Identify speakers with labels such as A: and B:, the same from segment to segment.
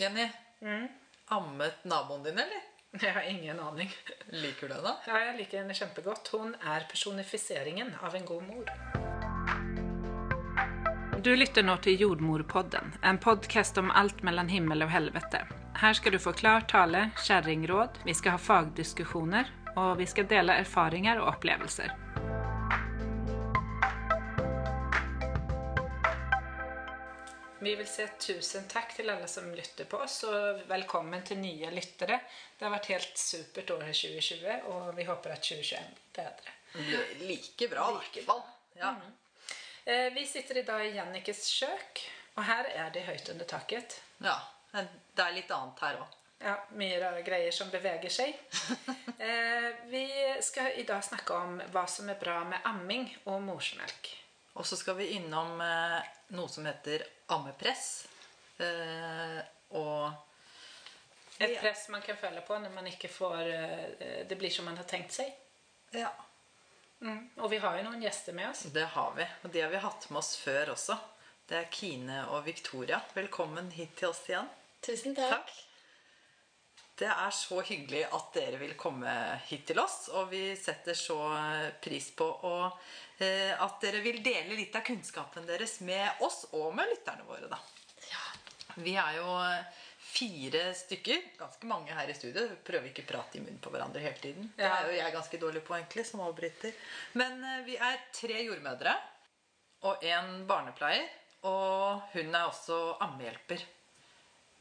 A: Jenny, ammet naboen din, eller?
B: Jeg har ingen aning.
A: Liker du henne?
B: Ja, jeg liker henne kjempegodt. Hun er personifiseringen av en god mor. Du lytter nå til Jordmorpodden, en podkast om alt mellom himmel og helvete. Her skal du få klar tale, kjerringråd, vi skal ha fagdiskusjoner, og vi skal dele erfaringer og opplevelser. Vi vil si tusen takk til alle som lytter på oss, og velkommen til nye lyttere. Det har vært helt supert året 2020, og vi håper at 2021 blir bedre.
A: Like bra, i hvert fall. Ja.
B: Eh, Vi sitter i dag i Jannikes kjøk, og her er det høyt under taket.
A: ja. Det er litt annet her òg.
B: Ja, mye rare greier som beveger seg. Eh, vi skal i dag snakke om hva som er bra med amming og morsmelk.
A: Og så skal vi innom eh, noe som heter ammepress. Eh, og
B: Et press man kan føle på når man ikke får eh, Det blir som man har tenkt seg.
A: ja,
B: Mm. Og vi har jo noen gjester med oss.
A: det har vi. Og de har vi hatt med oss før også. Det er Kine og Victoria. Velkommen hit til oss igjen.
C: Tusen takk.
A: Det er så hyggelig at dere vil komme hit til oss, og vi setter så eh, pris på eh, at dere vil dele litt av kunnskapen deres med oss og med lytterne våre. Da. Vi er jo eh, fire stykker, ganske mange her i studio. Vi prøver ikke å prate i munnen på hverandre hele tiden. Det er jo jeg ganske dårlig på, egentlig, som avbryter. Men vi er tre jordmødre og en barnepleier, og hun er også ammehjelper.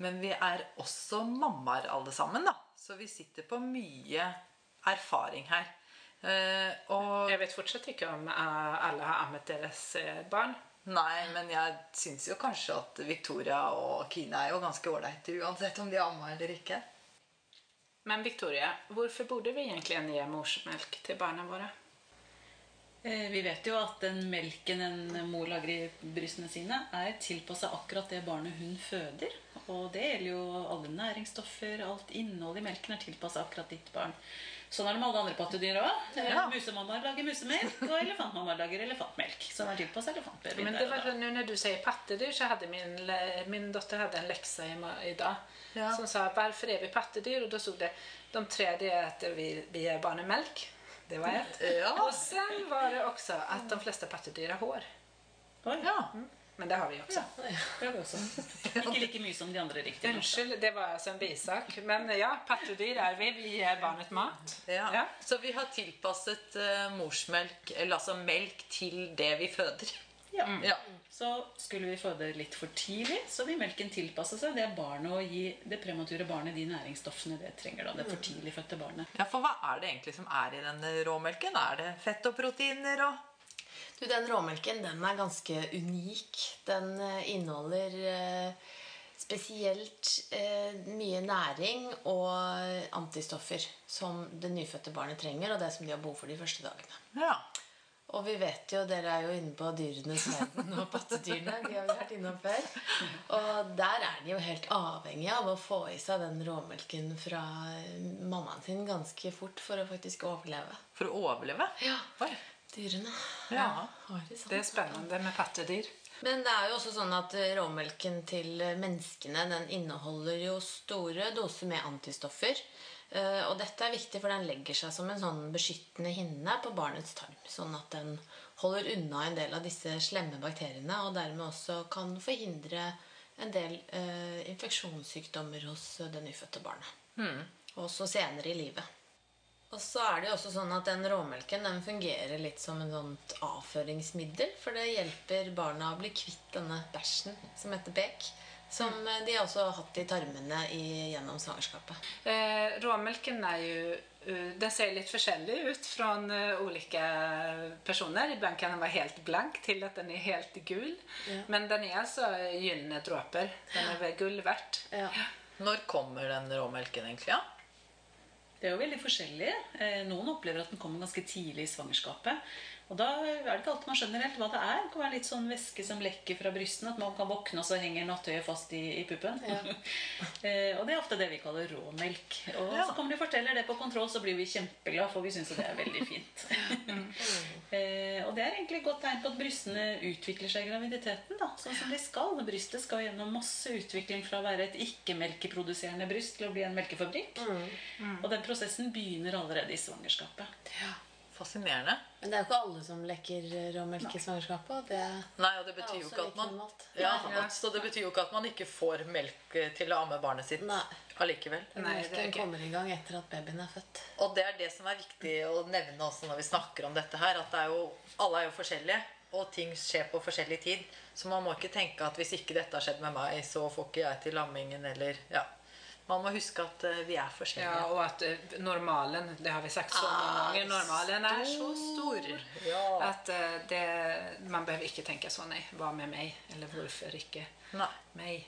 A: Men vi er også mammaer alle sammen, da. Så vi sitter på mye erfaring her. Eh, og
B: Jeg vet fortsatt ikke om eh, alle har ammet deres eh, barn.
A: Nei, men jeg syns jo kanskje at Victoria og Kine er jo ganske ålreite uansett om de ammer eller ikke.
B: Men Victoria, hvorfor burde vi egentlig gi morsmelk til barna våre?
C: Eh, Vi vet jo at den melken en mor lager i brystene sine, er tilpassa akkurat det barnet hun føder. Og det gjelder jo alle næringsstoffer, alt innhold i melken er tilpassa akkurat ditt barn. Sånn er det med alle andre pattedyr òg.
A: Ja.
C: Musemammaer lager musemelk, og elefantmammaer lager elefantmelk. Som er tilpassa elefantbabyer.
B: Men det var, nu när du sier pattedyr så hadde min, min dotter hadde en lekse i- dag,
A: Ja.
B: som sa 'Hvorfor er vi pattedyr? Og da sto det de tre det er at vi, vi er barnen mjölk. Det var ett.
A: Ja.
B: Och sen var det också att de flesta pattedyr har hår.
C: Oi,
A: Ja.
B: Men det har vi också.
C: det har vi også. Ikke like mye som de andre, riktignok.
B: Unnskyld, det var altså en bisak. Men ja, pattedyr er vi. Vi gir barnet mat.
A: Ja.
B: Ja.
A: Så vi har tilpasset eh, morsmelk, eller altså melk, til det vi føder.
C: Ja.
A: Ja.
C: Så skulle vi føde litt for tidlig, så vil melken tilpasse seg det barnet og gi det premature barnet de næringsstoffene det trenger. da, Det for tidlig fødte barnet.
A: ja, for hva er det egentlig som er i den råmelken? Er det fett og proteiner og
D: Du, Den råmelken den er ganske unik. Den eh, inneholder eh, spesielt eh, mye næring og antistoffer som det nyfødte barnet trenger, og det som de har behov for de første dagene.
A: Ja.
D: Og vi vet jo, dere er jo inne på dyrenes verden og pattedyrene. De har vi vært innom før. Og der er de jo helt avhengige av å få i seg den råmelken fra eh, mammaen sin ganske fort for å faktisk overleve.
A: For å overleve?
D: Ja,
A: Oi.
D: dyrene.
A: Ja.
D: ja. de sånn.
B: Det er spennende med pattedyr.
D: Men det er jo også sånn at eh, råmelken til eh, menneskene den inneholder jo store doser med antistoffer. Eh, Og dette er viktig, for den legger seg som en sånn beskyttende hinne på barnets tarm. Sånn at den holder unna en del av disse slemme bakteriene, og dermed også kan forhindre en del eh, infeksjonssykdommer hos det nyfødte barnet. Også senere i livet. Og så er det jo også sånn at den råmelken den fungerer litt som en sånt avføringsmiddel. For det hjelper barna å bli kvitt denne bæsjen som heter bek. Som de også har hatt i tarmene i, gjennom svangerskapet.
B: Eh, råmelken er ju, eh, den ser litt forskjellig ut fra ulike personer. Iblant kan den være helt blank til at den er helt gul. Men den er altså gylne dråper. Den är väl guld Ja.
A: Når kommer den råmelken egentlig? Ja?
C: Det er jo veldig forskjellig. Eh, Noen opplever at den kommer ganske tidlig i svangerskapet. Og da er det ikke alltid man skjønner helt hva det er. Det kan være litt sånn væske som lekker fra brystene. At man kan våkne, og så henger nattøyet fast i, i puppen. Ja. og det er ofte det vi kaller råmelk. Og
A: Ja.
C: så kommer de og forteller det på kontroll, så blir vi kjempeglade, for vi syns det er veldig fint. eh, og det er egentlig et godt tegn på at brystene utvikler seg i graviditeten. da, Sånn som de skal. Brystet skal gjennom masse utvikling fra å være et ikke-melkeproduserende bryst til å bli en melkefabrikk. Og den prosessen begynner allerede i svangerskapet.
A: Fascinerende.
D: Men det er jo ikke alle som lekker råmelk i svangerskapet. Det
A: Nei, og det betyr jo ikke at man ja, og- Så det betyr jo ikke at man ikke får melk eh, til å amme barnet sitt
D: Nei.
A: allikevel.
B: Nei,
D: Melken
B: ikke.
D: kommer i gang etter at babyen er født.
A: Og det er det som er viktig å nevne også når vi snakker om dette her, at det er jo, alle er jo forskjellige, og ting skjer på forskjellig tid. Så man må ikke tenke at hvis ikke dette har skjedd med meg, så får ikke jeg til lammingen, eller ja. Man må huske at eh, vi er forskjellige.
B: Ja, Og att eh, normalen, det har vi sagt så mange ganger, normalen er så stor.
A: Ja.
B: Att eh, det, man behøver ikke tenke så, nei, hva med meg? Eller hvorfor ikke
A: Nei.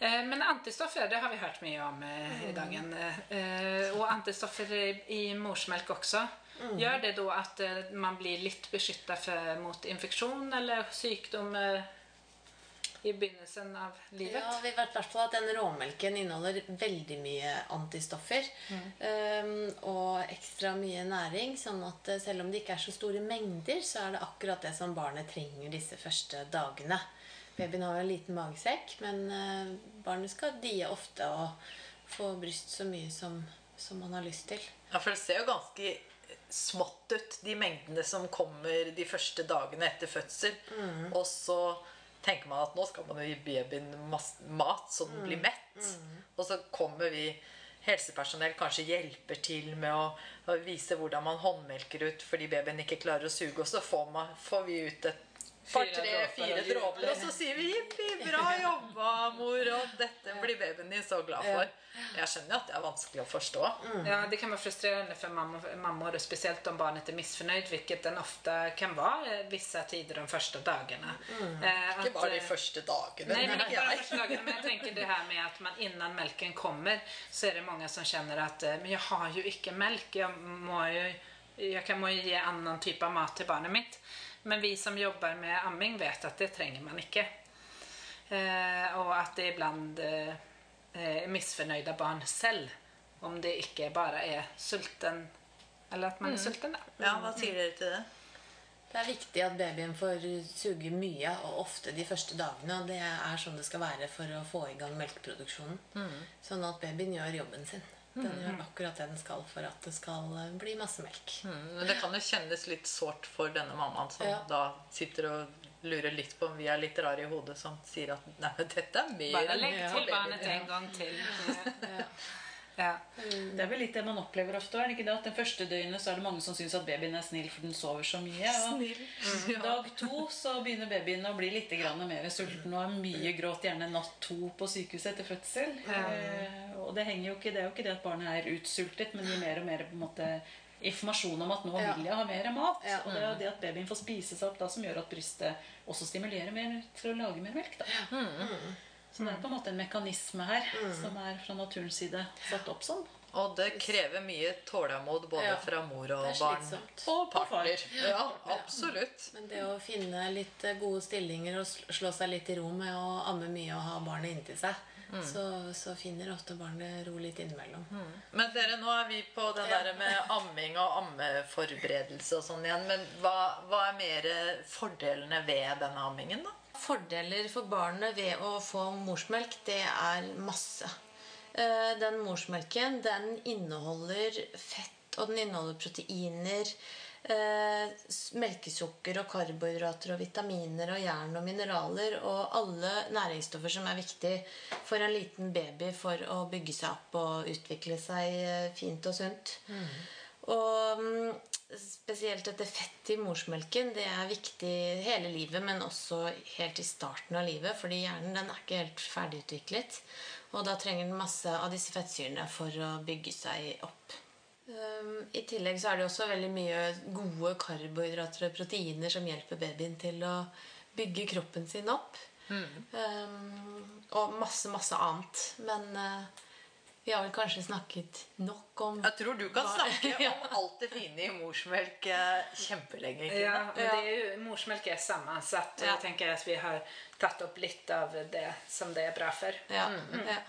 B: Eh, Men antistoffer, det har vi hørt mye om i dagen. Og antistoffer i, morsmelk også. Gjør det da att eh, man blir litt beskytta mot infektion eller sjukdom eh, i begynnelsen av livet?
D: Ja, vi vet hvert fall at den råmelken inneholder veldig mye antistoffer. um, og ekstra mye næring. Sånn at eh, selv om det ikke er så store mengder, så er det akkurat det som barnet trenger disse første dagene. Babyen har jo en liten magesekk, men eh, barnet skal die ofte og få bryst så mye som, som man har lyst til.
A: Ja, for det ser jo ganske smått ut, de mengdene som kommer de første dagene etter fødsel. Og så tenker man at nå skal man jo gi babyen mat så den blir mett. Og så kommer vi helsepersonell kanskje hjelper til med å, å vise hvordan man håndmelker ut fordi babyen ikke klarer å suge, og så får, man, får vi ut et par, tre,
B: dråper
A: fire dråper, og så sier vi 'jippi, bra jobba, mor', og dette blir babyen din så glad for. Jeg skjønner jo at det er vanskelig å forstå.
B: Ja, det kan være frustrerende for mammor, mammor spesielt om barnet er misfornøyd, hvilket den ofte kan være visse vissa tider de første dagene. Mm.
A: At,
B: Ikke
A: bare de
B: eh,
A: første dagene.
B: Nei, men
A: ikke
B: bare de
A: jeg.
B: dagene. Men jeg tenker det her med at man innan melken kommer så er det mange som kjenner at eh, men jeg har jo ikke melk. Jeg, må jo, jeg kan må ge annen type av mat til barnet mitt. Men vi som jobber med amming vet at det trenger man ikke. Eh, og at det ibland eh, eh, misfornøyde barn selv om det ikke bare er sulten eller at man er sulten. da.
A: Ja, Hva sier dere til det?
D: Det er viktig at babyen får suge mye og ofte de første dagene. Og det er sånn det skal være for å få i gang melkeproduksjonen. Sånn at babyen gjør jobben sin. Den gjør akkurat det den skal for at det skal eh, bli masse melk.
A: Mm, Men det kan jo kjennes litt sårt for denne mammaen som
D: Ja.
A: da sitter og lurer litt på om vi er litt rare i hodet, som sier at nei, dette er mer
B: Bare legg til barnet en gang til. Ja.
C: Det er vel litt det man opplever ofte. Er det ikke det at Den første døgnet så er det mange som syns at babyen er snill for den sover så mye. Og dag to så begynner babyen å bli litt mer sulten og har mye gråt, gjerne natt to på sykehuset etter fødsel. Eh, og det, jo ikke, det er jo ikke det at barnet er utsultet, men gir mer og mer på en måte informasjon om at nå vil jeg ha mer mat.
D: Ja.
C: Og det er jo det at babyen får spise seg opp da som gjør at brystet også stimulerer mer til å lage mer melk. da. Så det er på en måte en mekanisme her som er fra naturens side satt opp sånn.
A: Og det krever mye tålmod både
D: Ja.
A: fra mor og
D: er
A: barn. Og partner. Ja, absolutt.
D: Men det å finne litt eh, gode stillinger og slå seg litt i ro med å amme mye og ha barnet inntil seg, så, så finner ofte barnet ro litt innimellom.
A: Men dere, nå er vi på det der med amming og ammeforberedelse og sånn igjen. Men hva, hva er mer fordelene ved denne ammingen, da?
D: Fordeler for barnet ved å få morsmelk, det er masse. Eh, Den morsmelken den inneholder fett, og den inneholder proteiner, eh, melkesukker og karbohydrater og vitaminer og jern og mineraler og alle næringsstoffer som er viktig for en liten baby for å bygge seg opp og utvikle seg eh, fint og sunt. Og mm, spesielt dette fettet i morsmelken det er viktig hele livet, men også helt i starten av livet, fordi hjernen den er ikke helt ferdigutviklet. Og da trenger den masse av disse fettsyrene for å bygge seg opp. Um, I tillegg så er det også veldig mye gode karbohydrater og proteiner som hjelper babyen til å bygge kroppen sin opp. Um, og masse, masse annet. Men uh, vi har vel kanskje snakket nok om
A: Jeg tror du kan snakke
D: Ja.
A: om alt det fine i morsmelk eh, kjempelenge. Kine.
B: Ja, men
D: Ja.
B: det er jo, morsmelk er sammensatt. og
D: Ja.
B: Jeg tenker at vi har tatt opp litt av det som det er bra for.
D: ja, ja.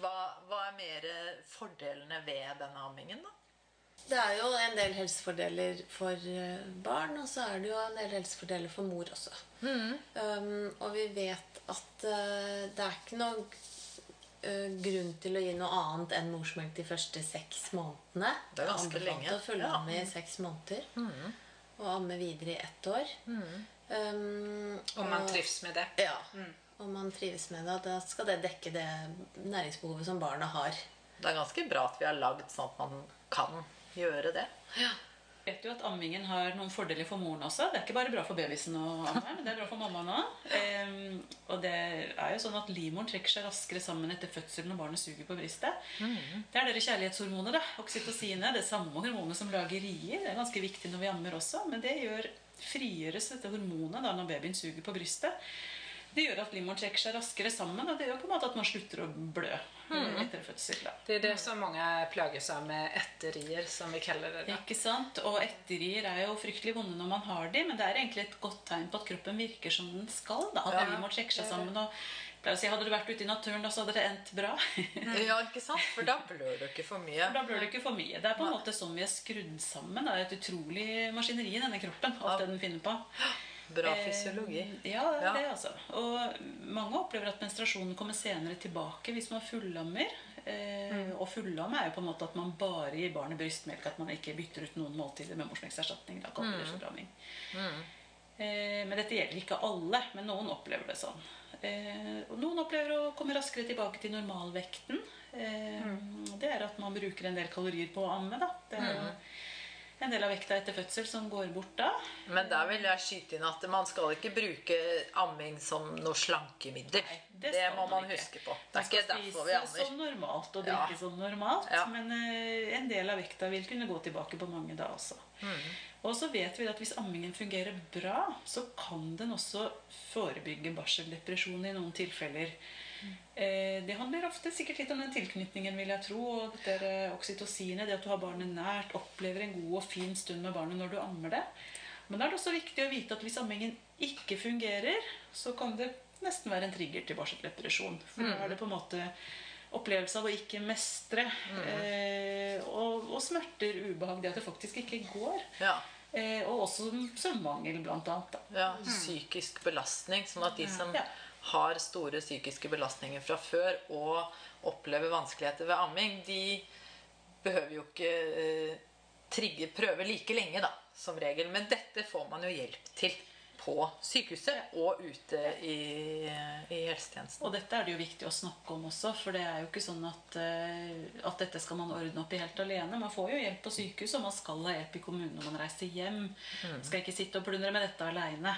A: Hva, hva er mer fordelene ved denne ammingen, da?
D: Det er jo en del helsefordeler for eh, barn, og så er det jo en del helsefordeler for mor også. Um, og vi vet at uh, det er ikke noe grunn til å gi noe annet enn morsmelk de første seks månedene.
A: Det er ganske lenge.
D: å følge
A: Ja.
D: amme i seks måneder. Og amme videre i ett år. Um,
B: Om man
D: og-
B: trivs med det.
D: Ja. Om man trives med det, da skal det dekke det næringsbehovet som barna har.
A: Det er ganske bra at vi har lagd sånn at man kan gjøre det.
C: Jeg vet jo at Ammingen har noen fordeler for moren også. Det er ikke bare bra for babysen å amme, men det er bra for mammaen òg. Um, og det er jo sånn at livmoren trekker seg raskere sammen etter fødselen når barnet suger på brystet. Det er dere kjærlighetshormonet, da. Oksytocinet. Det samme hormonet som lager rier. Det er ganske viktig når vi ammer også, men det gjør frigjøres dette hormonet da når babyen suger på brystet. Det gjør at livmoren trekker seg raskere sammen, og det gjør på en måte at man slutter å blø mm. etter fødsel. da.
B: Det er det som mange plages av med etterier, som vi kaller det. Da.
C: Ikke sant? Og etterier er jo fryktelig vonde når man har de, men det er egentlig et godt tegn på at kroppen virker som den skal. da, At
A: Ja.
C: livmoren trekker seg sammen. og si, Hadde du vært ute i naturen, da så hadde det endt bra.
A: Ja, ikke sant? For da blør du ikke for mye.
C: Da blør du ikke for mye. Det er på en måte sånn vi er skrudd sammen. Det er et utrolig maskineri i denne kroppen. Alt det den finner på.
A: Bra fysiologi.
C: Eh, Ja, det er
A: Ja.
C: det, altså. Og mange opplever at menstruasjonen kommer senere tilbake hvis man fullammer. Eh,
A: Mm.
C: Og fullamme er jo på en måte at man bare gir barnet brystmelk. At man ikke bytter ut noen måltider med morsmelkerstatning. Da kaller vi det
A: Mm.
C: fullamming. Eh, men dette gjelder ikke alle, men noen opplever det sånn. Eh, og noen opplever å komme raskere tilbake til normalvekten. Eh, Det er at man bruker en del kalorier på å amme. da. Det er jo en del av vekta etter fødsel som går bort da.
A: Men der vil jeg skyte inn at man skal ikke bruke amming som noe slankemiddel.
C: Nei,
A: det,
C: det
A: må
C: man
A: man huske på. Det er ikke
C: skal
A: derfor vi
C: spise
A: ammer.
C: som normalt og
A: Ja.
C: drikke som normalt.
A: Ja.
C: Men uh, en del av vekta vil kunne gå tilbake på mange da også.
A: Mm.
C: Og så vet vi at hvis ammingen fungerer bra, så kan den også forebygge barseldepresjon i noen tilfeller.
A: Mm.
C: Eh, det handler ofte sikkert litt om den tilknytningen, vil jeg tro. Og dette eh, oksytocinet, det at du har barnet nært, opplever en god og fin stund med barnet når du ammer det. Men da er det også viktig å vite at hvis ammingen ikke fungerer, så kan det nesten være en trigger til barseldepresjon. For da er det på en måte opplevelse av å ikke mestre. Eh, og, og smerter, ubehag, det at det faktisk ikke går.
A: Ja.
C: Eh, og også søvnmangel, blant annet.
A: Ja. Psykisk belastning. Sånn at de som
C: Ja.
A: Har store psykiske belastninger fra før og opplever vanskeligheter ved amming, de behøver jo ikke eh, trigge prøve like lenge, da, som regel. Men dette får man jo hjelp til på sykehuset og ute i, i helsetjenesten.
C: Og dette er det jo viktig å snakke om også, for det er jo ikke sånn at, eh, at dette skal man ordne opp i helt alene. Man får jo hjelp på sykehuset, og man skal ha hjelp i kommunen når man reiser hjem. Skal ikke sitte og plundre med dette aleine.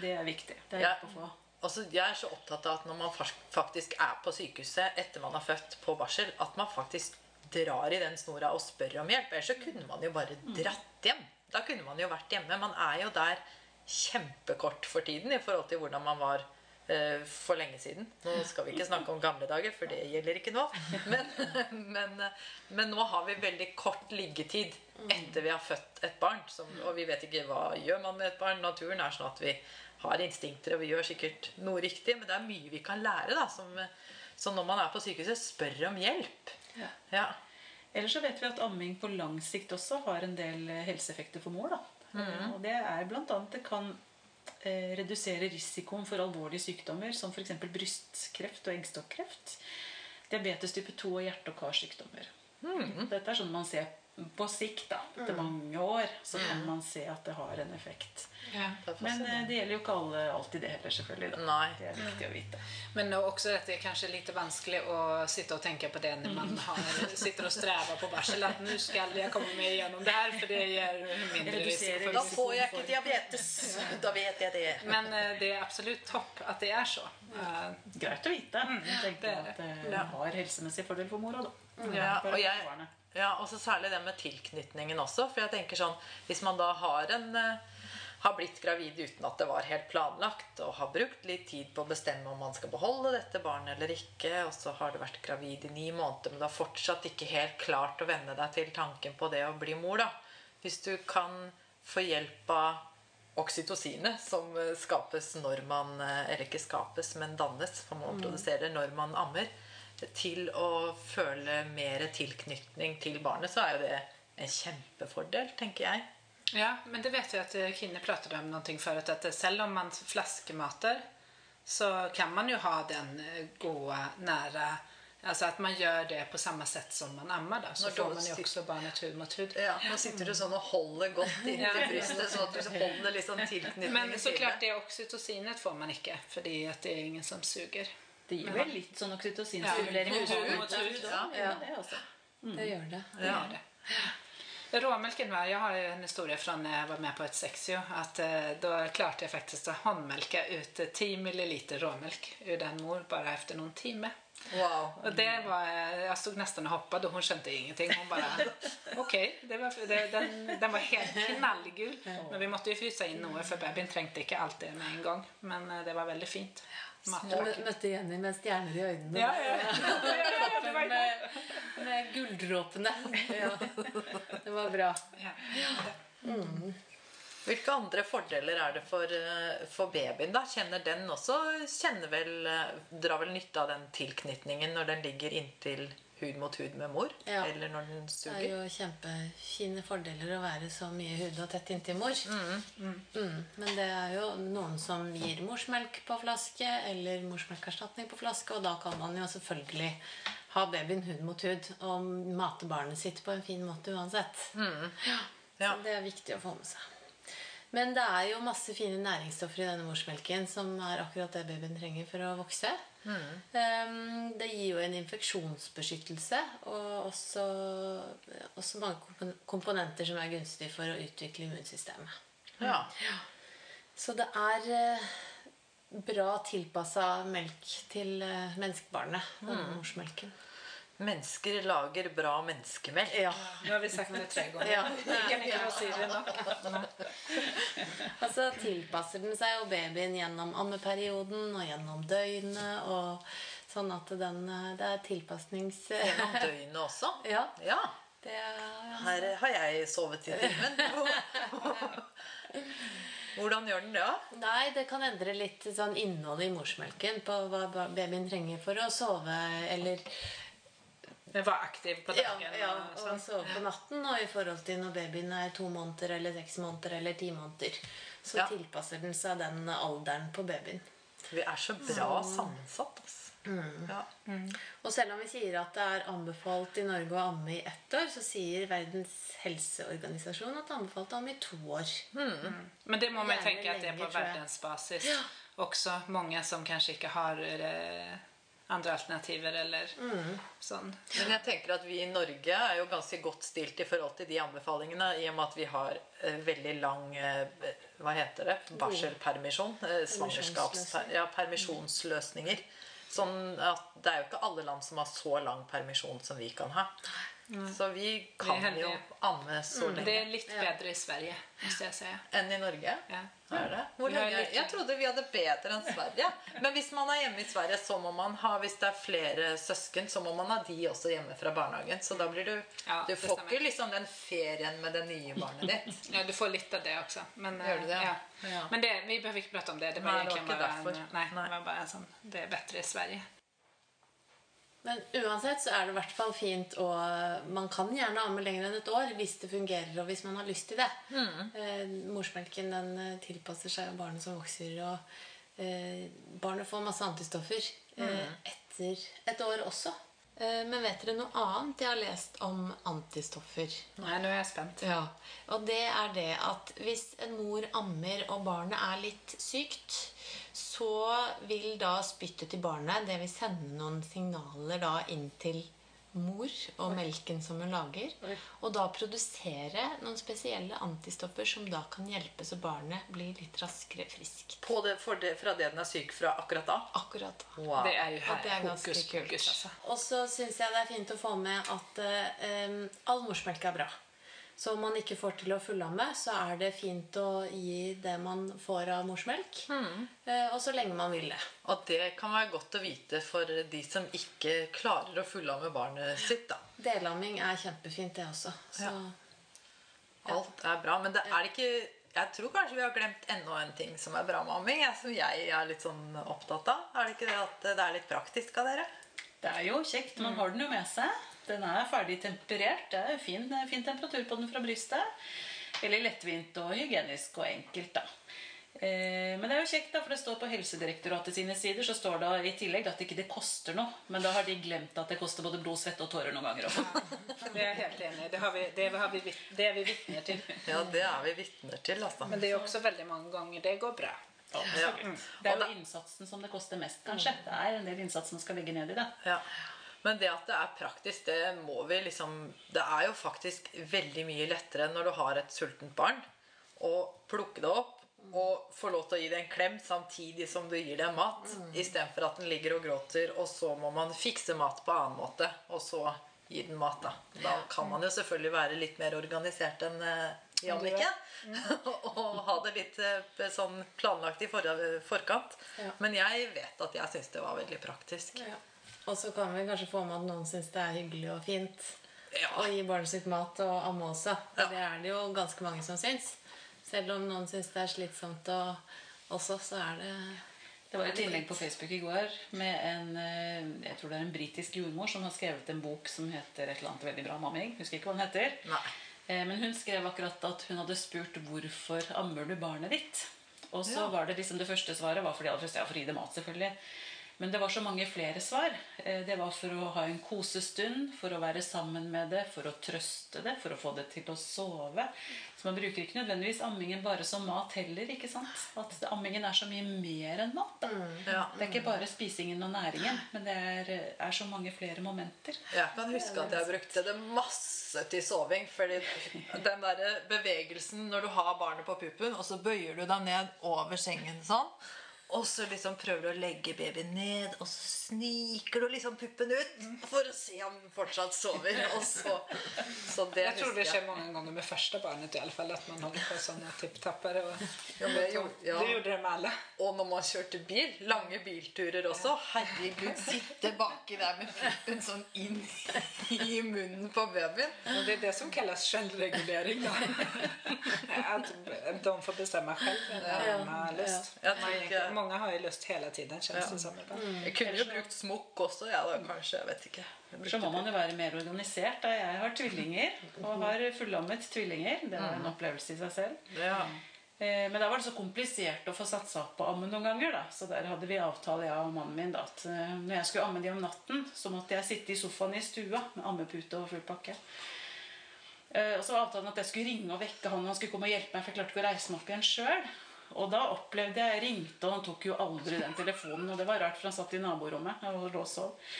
C: Det er viktig. Det er
A: Ja.
C: hjelp å få.
A: Altså, jeg er så opptatt av at når man faktisk er på sykehuset etter man har født på barsel, at man faktisk drar i den snora og spør om hjelp. Ellers så kunne man jo bare dratt hjem. Da kunne man jo vært hjemme. Man er jo der kjempekort for tiden i forhold til hvordan man var uh, for lenge siden. Nå skal vi ikke snakke om gamle dager, for det gjelder ikke nå. Men, men, men nå har vi veldig kort liggetid etter vi har født et barn. Som, og vi vet ikke hva gjør man med et barn. Naturen er sånn at vi har instinkter, og vi gjør sikkert noe riktig. Men det er mye vi kan lære. da, som, Så når man er på sykehuset, spør om hjelp.
C: Ja.
A: Ja.
C: Ellers så vet vi at amming på lang sikt også har en del eh, helseeffekter for mor. da. Mm. Og det er blant annet det kan eh, redusere risikoen for alvorlige sykdommer som f.eks. brystkreft og eggstokkreft. Diabetes type 2 og hjerte- og karsykdommer. Dette er sånn man ser på sikt. da. Etter mange år så kan man se at det har en effekt.
B: Ja.
A: Det
C: Men eh, det gjelder jo ikke alle alltid det heller, selvfølgelig. da.
A: Nei.
C: Det er viktig å vite.
B: Men også at det er kanskje litt vanskelig å sitte og tenke på det når man har, sitter og strever på barsel. At nå skal jeg komme meg gjennom det her, for det gir mindre risiko.
A: Da får jeg ikke diabetes. Da vet jeg det.
B: Men eh, det er absolutt topp at det er så. Eh,
C: Greit å vite. Jeg tenker
B: det er
C: at det har helsemessig fordel for mora, da.
A: Ja, og jeg. Ja, og så særlig det med tilknytningen også. For jeg tenker sånn, hvis man da har en eh, har blitt gravid uten at det var helt planlagt, og har brukt litt tid på å bestemme om man skal beholde dette barnet eller ikke, og så har du vært gravid i ni måneder, men du har fortsatt ikke helt klart å venne deg til tanken på det å bli mor, da. Hvis du kan få hjelp av oksytocinet, som skapes når man eh, Eller ikke skapes, men dannes, for man produserer når man ammer, til å føle mer tilknytning til barnet, så er jo det en kjempefordel, tenker jeg.
B: Ja, men det vet vi at kvinner pratet om noe før. eh, selv om man flaskemater så kan man jo ha den gode, nære Altså at man gjør det på samme sett som man ammer. Da. Så får man
A: jo
B: også barnet hud mot hud.
A: Ja, Nå sitter du sånn og holder godt inntil brystet, sånn at du holder liksom tilknytningen
B: Men
A: så
B: klart det oksytocinet får man ikke, fordi at det er ingen som suger.
C: Det gir vel litt sånn oksytocinstimulering
B: Ja, hud.
C: Ja,
D: Ja.
C: det også.
D: Det gjør det.
B: Det gjør det. Råmelken var, Jeg har jo en historie fra när jeg var med på et sexio at eh, Da klarte jeg faktisk å håndmelke ut ti 10 milliliter råmelk ur den mor bare efter noen timer.
A: Wow.
B: Og det var, Jeg sto stod og hoppet, og hun skjønte kände ingenting. Hun bare Ok. det var, det, den, den var helt knallgul. Men vi måtte jo fryse inn noe for babyen trengte ikke alt det med en gang. Men eh, det var veldig fint.
D: Jeg møtte Jenny med stjerner i øynene.
B: Ja, ja, ja. ja, ja,
D: Med, med gulldråpene. Ja. Det var bra.
B: ja.
A: Hvilke andre fordeler er det for, eh, for babyen? da? Kjenner den også kjenner vel, eh, Drar vel nytte av den tilknytningen når den ligger inntil hud mot hud med mor?
D: Ja.
A: Eller når den
D: Det er jo kjempefine fordeler å være så mye hud og tett inntil mor. Mm. Men det er jo noen som gir morsmelk på flaske eller morsmelkerstatning på flaske, og da kan man jo selvfølgelig ha babyen hud mot hud og mate barnet sitt på en fin måte uansett.
A: Ja.
D: Så det er viktig å få med seg. Men det er jo masse fine næringsstoffer i denne morsmelken som er akkurat det babyen trenger for å vokse. Um, det gir jo en infeksjonsbeskyttelse og også, også mange komponenter som er gunstige for å utvikle immunsystemet.
A: Ja.
D: Så det er eh, bra tilpassa melk til eh, menneskebarnet. Mm. morsmelken.
A: Mennesker lager bra menneskemelk.
D: Ja.
B: Nå har vi sagt det tre ganger.
D: Ja.
B: Kan ikke si det nok.
D: og Altså tilpasser den seg jo babyen gjennom ammeperioden og gjennom døgnet. og Sånn at den, eh, det er tilpasnings...
A: Gjennom døgnet også.
D: Ja,
A: Ja.
D: det er,
A: Her har jeg sovet i timen. Hvordan gjør den det? da?
D: Nei, det kan endre litt sånn innholdet i morsmelken på hva babyen trenger for å sove eller
B: var aktiv på
D: ja,
B: dagen.
D: ja,
B: og
D: og
B: sånn.
D: sove på natten. Og i forhold til når babyen er to måneder eller seks måneder eller ti måneder, så
A: Ja.
D: tilpasser den seg den alderen på babyen.
A: Vi er så bra sammensatt. Altså. Ja.
D: Og selv om vi sier at det er anbefalt i Norge å amme i ett år, så sier Verdens helseorganisasjon at det er anbefalt å amme i to år.
B: Men det må man tenke at det
D: er
B: på
D: verdensbasis
B: ja. også. Mange som kanskje ikke har andra alternativer eller sånn.
A: Men jeg tenker at vi i Norge er jo ganske godt stilt i forhold til de anbefalingene, i og med at vi har eh, veldig lang eh, Hva heter det? Barselpermisjon? Eh, Svangerskaps... Ja, permisjonsløsninger. Sånn at det er jo ikke alle land som har så lang permisjon som vi kan ha. Så vi kan
B: vi
A: jo amme så lenge.
B: det er litt bedre i Sverige, hvis jeg ser.
A: Enn i Norge?
B: Ja. Litt-
A: Jeg trodde vi hadde bedre enn Sverige. Men hvis man er hjemme i Sverige, så må man ha Hvis det er flere søsken, så må man ha de også hjemme fra barnehagen. Så da blir du
B: Ja,
A: Du får ikke liksom den ferien med det nye barnet ditt.
B: Ja, du får litt av det også. Men,
A: det?
B: Ja.
A: Ja.
B: Men det, vi behøver ikke prate om det. Det var
A: nei, det var
B: ikke
A: inte
B: bara en,
A: nei,
B: nej,
A: Nej.
B: det var bare en sån, det er bedre i Sverige.
D: Men uansett så er det i hvert fall fint å Man kan gjerne amme lenger enn et år hvis det fungerer, og hvis man har lyst til det. Eh, morsmelken den eh, tilpasser seg barnet som vokser, og eh, barnet får masse antistoffer eh, etter et år også. Eh, men vet dere noe annet jeg har lest om antistoffer?
B: Nei, nå er jeg spent.
D: Ja, og det er det at hvis en mor ammer og barnet er litt sykt, så vil da spyttet til barnet det vil sende noen signaler da inn til mor og melken som hun lager, og da produsere noen spesielle antistoffer som da kan hjelpe så barnet blir litt raskere friskt.
A: På det, for det, fra det den er syk fra akkurat da.
D: Akkurat da.
A: Wow.
B: Det er jo
D: her. det er ganske
B: hokus
D: kul.
B: Altså.
D: Og så syns jeg det er fint å få med at eh, all morsmelk er bra. Så om man ikke får til å fullamme, så er det fint å gi det man får av morsmelk. Mm. og så lenge man vil det.
A: Og det kan være godt å vite for de som ikke klarer å fullamme barnet sitt. da.
D: Delamming er kjempefint, det også. Så
A: Alt er bra, men det er det ikke Jeg tror kanskje vi har glemt enda en ting som er bra med amming. Som jeg er litt sånn opptatt av. Er det ikke det at det er litt praktisk av dere?
C: Det er jo kjekt. Man har den jo med seg. Den er ferdig temperert. Det er fin, fin temperatur på den fra brystet. Veldig lettvint og hygienisk og enkelt, da. Eh, men det er jo kjekt, da, for det står på Helsedirektoratet sine sider så står det i tillegg at det ikke koster noe. Men da har de glemt at det koster både blod, svette og tårer noen ganger. Også.
B: Det er jeg helt enig i. Det, har vi, det, har vi, det er vi vitner til.
A: Ja, det er vi vitner til, altså.
B: Men det er også veldig mange ganger det går bra.
A: Ja.
C: Det er jo innsatsen som det koster mest, kanskje. Det er en del innsats man skal legge ned i det.
A: Ja. Men det at det er praktisk, det må vi liksom Det er jo faktisk veldig mye lettere når du har et sultent barn, å plukke det opp og få lov til å gi det en klem samtidig som du gir det mat, istedenfor at den ligger og gråter, og så må man fikse mat på annen måte, og så gi den mat. Da Da kan man jo selvfølgelig være litt mer organisert enn eh, Jannicke. og ha det litt eh, sånn planlagt i forkant. Men jeg vet at jeg syns det var veldig praktisk.
D: Ja. Og så kan vi kanskje få med at noen syns det er hyggelig og fint
A: Ja.
D: å gi barnet sitt mat og amme også.
A: Ja.
D: Det er det jo ganske mange som syns. Selv om noen syns det er slitsomt og også, så er det
C: Det var et innlegg på Facebook i går med en eh, jeg tror det er en britisk jordmor som har skrevet en bok som heter et eller annet veldig bra om amming. Husker ikke hva den heter.
A: Nei.
C: Eh, Men hun skrev akkurat at hun hadde spurt 'Hvorfor ammer du barnet ditt?' Og så
A: Ja.
C: var det liksom det første svaret var fordi jeg hadde det mat, selvfølgelig. Men det var så mange flere svar. Eh, Det var for å ha en kosestund, for å være sammen med det, for å trøste det, for å få det til å sove. Så man bruker ikke nødvendigvis ammingen bare som mat heller. ikke sant? At ammingen er så mye mer enn mat. da.
A: Ja.
C: Det er ikke bare spisingen og næringen, men det er, er så mange flere momenter.
A: Jeg kan huske at jeg brukte det masse til soving. Fordi den der bevegelsen når du har barnet på puppen, og så bøyer du deg ned over sengen sånn. Og så liksom prøver du å legge babyen ned, og så sniker du liksom puppen ut for å se om den fortsatt sover. Og så, så det
B: Jeg tror det skjer mange ganger med første barnet i alle fall, at man holder på sånne tipptapper. Og...
A: Ja.
B: Det gjorde det med alle.
A: Og når man kjørte bil, lange bilturer også Herregud, sitte baki der med puppen sånn inn i munnen på babyen.
B: Og det er det som kalles självregulering. da. att de får bestämma själv när de har lust.
A: Jag
B: Man Många har ju lust hela tiden känns det som. Mm.
A: Jeg kunne jo brukt smokk også, jeg da, kanskje. Jeg vet ikke.
C: Så må man jo være mer organisert. Da. Jeg har tvillinger, og har fullammet tvillinger. Det var en opplevelse i seg selv.
A: Ja.
C: Eh, Men da var det så komplisert å få satt seg opp på amme noen ganger. da. Så der hadde vi avtale, jeg og mannen min, da, at eh, når jeg skulle amme de om natten, så måtte jeg sitte i sofaen i stua med ammepute og full pakke. Eh, Og så var avtalen at jeg skulle ringe og vekke han, og han skulle komme og hjelpe meg, for jeg klarte ikke å reise meg opp igjen sjøl. Og da opplevde jeg ringte, og han tok jo aldri den telefonen. Og det var rart, for han satt i naborommet og lå og.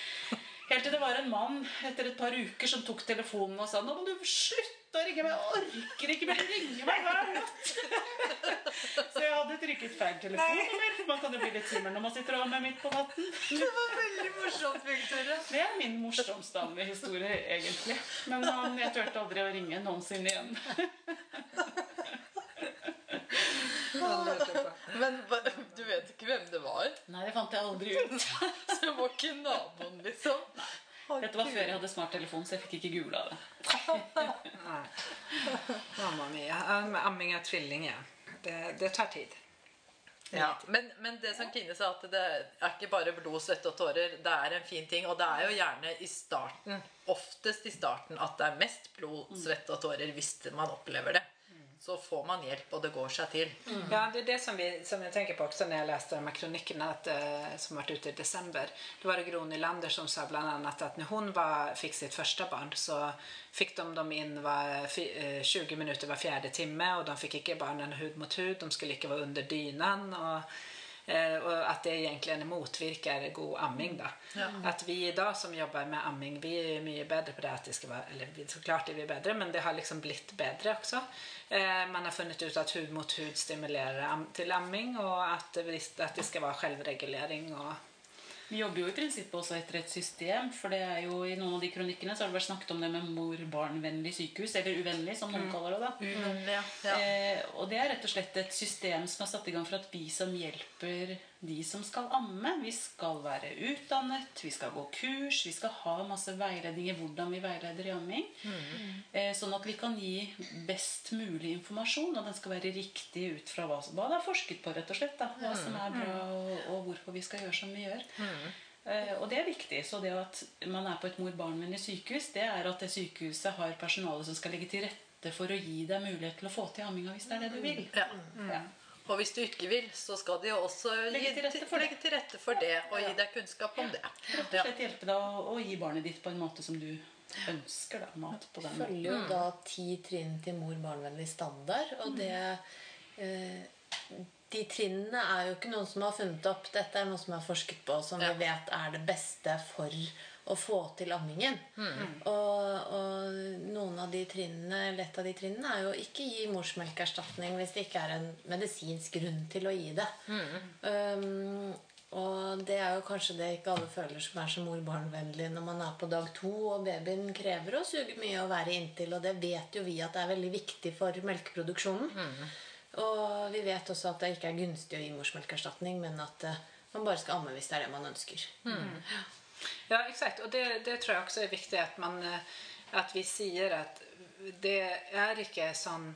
C: Helt til det var en mann etter et par uker som tok telefonen og sa Nå må du slutte å ringe meg. Jeg orker ikke mer å ringe meg hver natt. Så jeg hadde trykket feil telefonnummer. Man kan jo bli litt svimmel når man sitter og meg midt på natten.
A: Det var veldig morsomt, Victoria.
C: Det er min morsomste historie, egentlig. Men han, jeg turte aldri å ringe noensinne igjen.
A: Men du vet ikke hvem det var?
C: Nei, det fant jeg aldri ut.
A: Så det var ikke naboen, liksom?
C: Dette var før jeg hadde smarttelefon, så jeg fikk ikke googla det.
B: Mamma mia. Ja, Amming av tvilling, ja. Det, det tar tid.
A: Ja, men, men det som Kine sa, at det er ikke bare blod, svette og tårer. Det er en fin ting. Og det er jo gjerne i starten, oftest i starten, at det er mest blod, svette og tårer hvis man opplever det. Så får man hjelp, og det går seg til.
B: Ja, det er det som, vi, som jeg tenker på også når jeg leste de kronikkene eh, som ble ute i december. Da var det Gro Nylander som sa bl.a. at når hun var, fikk sitt første barn så fikk de dem inn var, eh, 20 minutter var fjerde timme og de fikk ikke barnen hud mot hud, de skulle ikke være under dynen. Och, eh, och att det egentlig motvirker god amming. da. Ja. At vi dag som jobber med amming, vi er mye bedre på det at det skal være eller så klart er vi bedre, men det har liksom blitt bedre også. Eh, Man har funnet ut at hud mot hud stimulerer till amming og at det- skal det selvregulering. og självreglering. Och,
C: Vi jobber jo i prinsippet også etter et system. For det er jo i noen av de kronikkene så har det vært snakket om det med mor-barn-vennlig sykehus. Eller uvennlig, som noen kaller det. da.
A: Ja. Ja.
C: Eh, og det er rett og slett et system som er satt i gang for at vi som hjelper de som skal amme, vi skal være utdannet, vi skal gå kurs, vi skal ha masse veiledning i hvordan vi veileder i amming. Eh, sånn at vi kan gi best mulig informasjon, og den skal være riktig ut fra hva, hva det er forsket på, rett og slett. da, Hva som er bra, og, og hvorfor vi skal gjøre som vi gjør. Eh, Og det er viktig. Så det at man er på et mor-barn-vennlig sykehus, det er at det sykehuset har personale som skal legge til rette for å gi deg mulighet til å få til amminga hvis det er det du vil.
A: Ja.
C: Ja.
A: Og hvis du ikke vil, så skal de jo også
C: Legge til rette for det.
A: til rette for det og gi deg kunnskap om det.
C: Rett og slett hjelpe deg å, å gi barnet ditt på en måte som du ønsker. da, Mat på den måten.
D: følger jo da ti trinn til mor-barn-vennlig standard. Og det eh, De trinnene er jo ikke noen som har funnet opp. Dette er noe som er forsket på, som
A: Ja.
D: vi vet er det beste for å få til ammingen. Og, og noen av de trinnene, eller et av de trinnene er jo ikke gi morsmelkerstatning hvis det ikke er en medisinsk grunn til å gi det. Um, og det er jo kanskje det ikke alle føler som er så mor-barn-vennlig når man er på dag to og babyen krever å suge mye og være inntil. Og det vet jo vi at det er veldig viktig for melkeproduksjonen. Og vi vet også at det ikke er gunstig å gi morsmelkerstatning, men at eh, man bare skal amme hvis det er det man ønsker.
B: Ja, exakt. Og det, det tror jeg også er viktig at, man, at vi sier at det er ikke sånn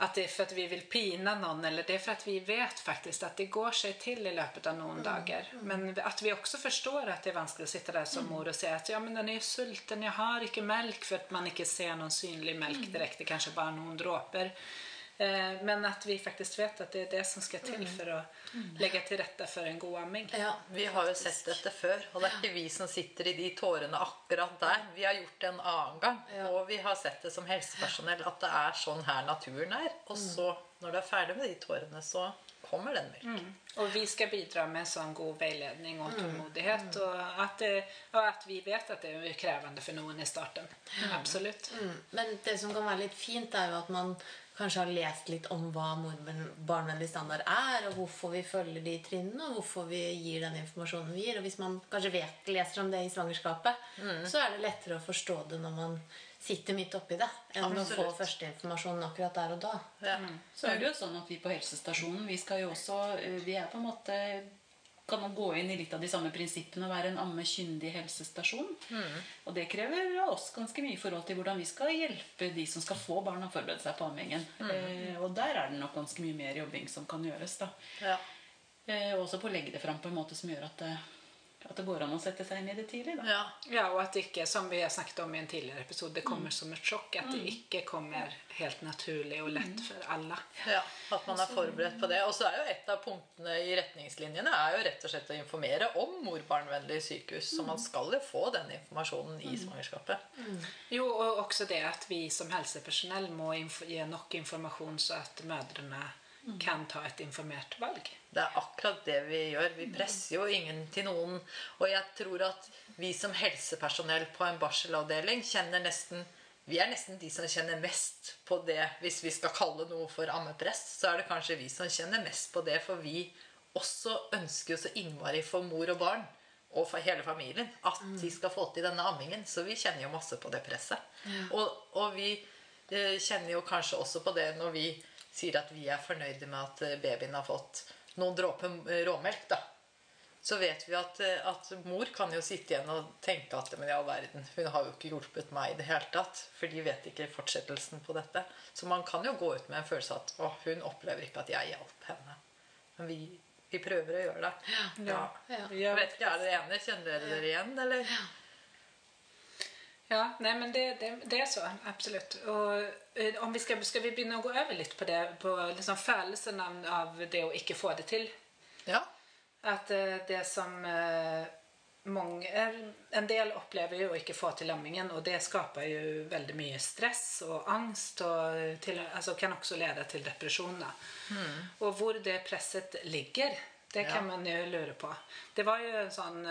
B: at det er for at vi vil pina noen, eller det er for at vi vet faktisk at det går seg til i løpet av noen mm. dager. Men at vi også forstår at det er vanskelig å sitte der som mor og si at ja, men den er jo sulten, jeg har ikke melk, for at man ikke ser noen synlig melk direkte, kanskje bare noen dråper. Eh, Men at vi faktisk vet at det er det som skal til for å legge til rette for en god amming.
D: Ja,
A: Vi har jo sett dette før, og det er ikke vi som sitter i de tårene akkurat der. Vi har gjort det en annen gang, og vi har sett det som helsepersonell at det er sånn her naturen er. Og så, når du er ferdig med de tårene, så kommer den melken.
B: Og vi skal bidra med en god veiledning og tålmodighet og at det, og, at vi vet at det er krevende for noen i starten. Absolut.
D: Mm. Men det som kan være litt fint, er jo at man kanskje har lest litt om hva mor-barnvennlig standard er, og hvorfor vi følger de trinnene, og hvorfor vi gir den informasjonen vi gir. Og hvis man kanskje vet, leser om det i svangerskapet, så er det lettere å forstå det når man sitter midt oppi det, enn å få
A: Absolutt.
D: førsteinformasjonen akkurat der og da.
A: Ja.
C: Så er det jo sånn at vi på helsestasjonen vi skal jo også, eh, vi er på en måte kan gå inn i litt av de samme prinsippene og være en ammekyndig helsestasjon. Og det krever av oss ganske mye i forhold til hvordan vi skal hjelpe de som skal få barna forberede seg på ammingen. Eh, og der er det nok ganske mye mer jobbing som kan gjøres. da.
A: Ja.
C: Eh, også på å legge det fram på en måte som gjør at det, at det går an å sette seg inn i det tidlig. da.
A: ja.
B: Ja, og at det ikke, som vi har snakket om i en tidligere episode, det kommer som et sjokk. At det ikke kommer helt naturlig og lett for alle.
A: Ja, At man er forberedt på det. Og så er jo et av punktene i retningslinjene er jo rett og slett å informere om mor-barn-vennlig sykehus. Så man skal jo få den informasjonen i svangerskapet.
B: Jo, og også det at vi som helsepersonell må gi nok informasjon så at mödrarna kan ta et informert valg.
A: Det er akkurat det vi gjør. Vi presser jo ingen til noen. Og jeg tror at vi som helsepersonell på en barselavdeling kjenner nesten Vi er nesten de som kjenner mest på det. Hvis vi skal kalle noe for ammepress, så er det kanskje vi som kjenner mest på det. For vi også ønsker jo så innmari for mor og barn og for hele familien at de skal få til denne ammingen. Så vi kjenner jo masse på det presset. Og, og vi eh, kjenner jo kanskje også på det når vi sier at vi er fornøyde med at eh, babyen har fått noen dråper eh, råmelk, da. Så vet vi at, eh, at mor kan jo sitte igjen og tenke at men i all verden, hun har jo ikke hjulpet meg i det hele tatt. For de vet ikke fortsettelsen på dette. Så man kan jo gå ut med en følelse av at å, hun opplever ikke at jeg hjalp henne. Men vi, vi prøver å gjøre det. Ja.
D: Ja.
A: Jeg vet ikke, Er dere enige? Kjenner dere dere igjen, eller?
B: Ja, nej men det, det, det är så, absolut. Och eh, om vi ska, ska vi begynna gå over litt på det, på liksom følelsen av, det å ikke få det til.
A: Ja.
B: At eh, det som eh, mange, en del opplever jo å ikke få til lammingen, og det skaper jo veldig mye stress og angst, og til, altså kan også lede til depresjoner. Mm. Og hvor det presset ligger, det kan man jo lure på. Det var jo en sånn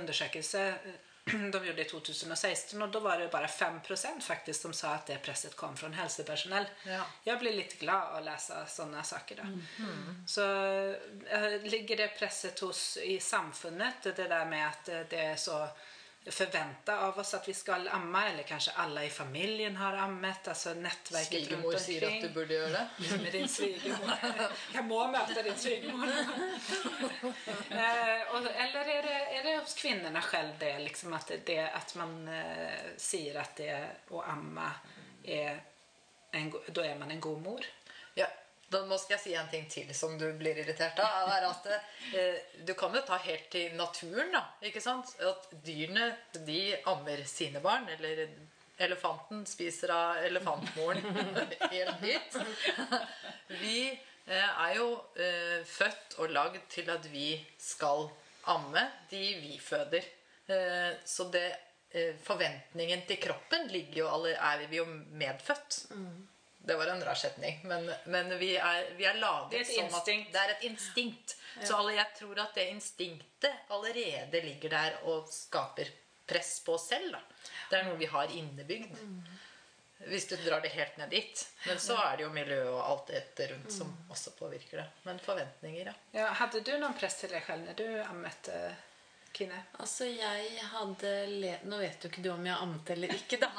B: undersøkelse de gjorde i 2016 och då var det bara 5% faktiskt som sa att det presset kom från hälsopersonell.
A: Ja.
B: Jag blir lite glad att läsa sådana saker. Då. Så eh, ligger det presset hos i samfundet, det där med att eh, det är så förvänta av oss att vi skal amma eller kanskje alle i familjen har ammet, alltså nätverket
A: Svigermor
B: runt
A: sier at
B: omkring.
A: du burde gjøre det.
B: Med din svigermor. Jag må möta din svigermor. eh, eller er det, er det hos kvinnorna själv det, liksom att, det, att man sier at det å amma er en, då är man en god mor?
A: Da må skal jeg si en ting til som du blir irritert av. er at eh, Du kan jo ta helt til naturen, da. ikke sant? At dyrene de ammer sine barn. Eller elefanten spiser av elefantmoren. helt nytt. Vi eh, er jo eh, født og lagd til at vi skal amme de vi føder. Eh, så det eh, forventningen til kroppen ligger jo alle, er vi jo medfødt. Det var en rar setning, men, men vi, er, vi er laget som at det er et instinkt. Så alle, jeg tror at det instinktet allerede ligger der og skaper press på oss selv. Da. Det er noe vi har innebygd. Hvis du drar det helt ned dit. Men så er det jo miljøet og alt dette rundt som også påvirker det. Men forventninger, ja.
B: Ja, hadde du noen press til deg selv når du ammet eh, Kine?
D: Altså, jeg hadde le... Nå vet jo ikke du om jeg ammet eller ikke, da.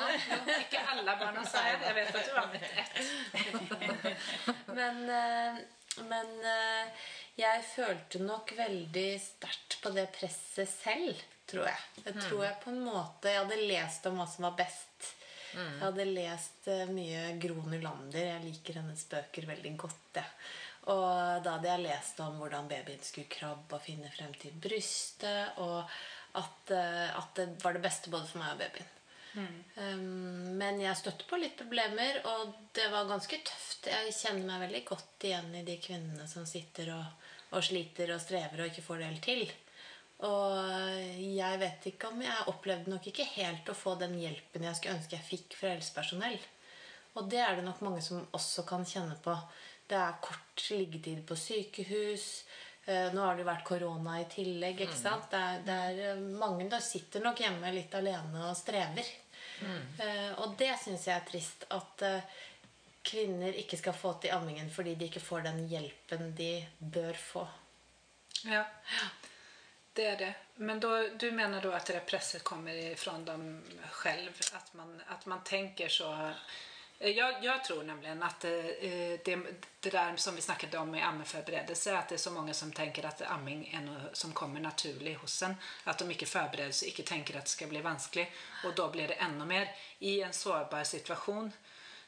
B: Ikke alle barna sier det. Jeg vet at du ammet ett.
D: Men, eh, men eh, jeg følte nok veldig sterkt på det presset selv, tror jeg. Jeg tror jeg på en måte Jeg hadde lest om hva som var best. Jeg hadde lest eh, mye Gro Nylander. Jeg liker hennes bøker veldig godt. Ja. Og da hadde jeg lest om hvordan babyen skulle krabbe og finne frem til brystet, og at, eh, at det var det beste både for meg og babyen. Um, men jeg støtte på litt problemer, og det var ganske tøft. Jeg kjenner meg veldig godt igjen i de kvinnene som sitter og, og sliter og strever og ikke får det helt til. Og jeg vet ikke om jeg opplevde nok ikke helt å få den hjelpen jeg skulle ønske jeg fikk fra helsepersonell. Og det er det nok mange som også kan kjenne på. Det er kort liggetid på sykehus. Eh, Nå har det jo vært korona i tillegg. ikke sant? Det er, det er eh, Mange der sitter nok hjemme litt alene og strever. Mm. Og det syns jeg er trist. At eh, kvinner ikke skal få til ammingen fordi de ikke får den hjelpen de bør få.
B: Ja, det er det. Men då, du mener da at det presset kommer ifrån dem selv? At man, at man tenker så? Eh, Jag, jag tror nämligen att eh, det, det där som vi snackade om med ammeförberedelse, att det är så många som tänker att amming är något som kommer naturligt hos en. Att de inte förbereder sig, inte tänker att det ska bli vanskligt. Och då blir det ännu mer. I en sårbar situation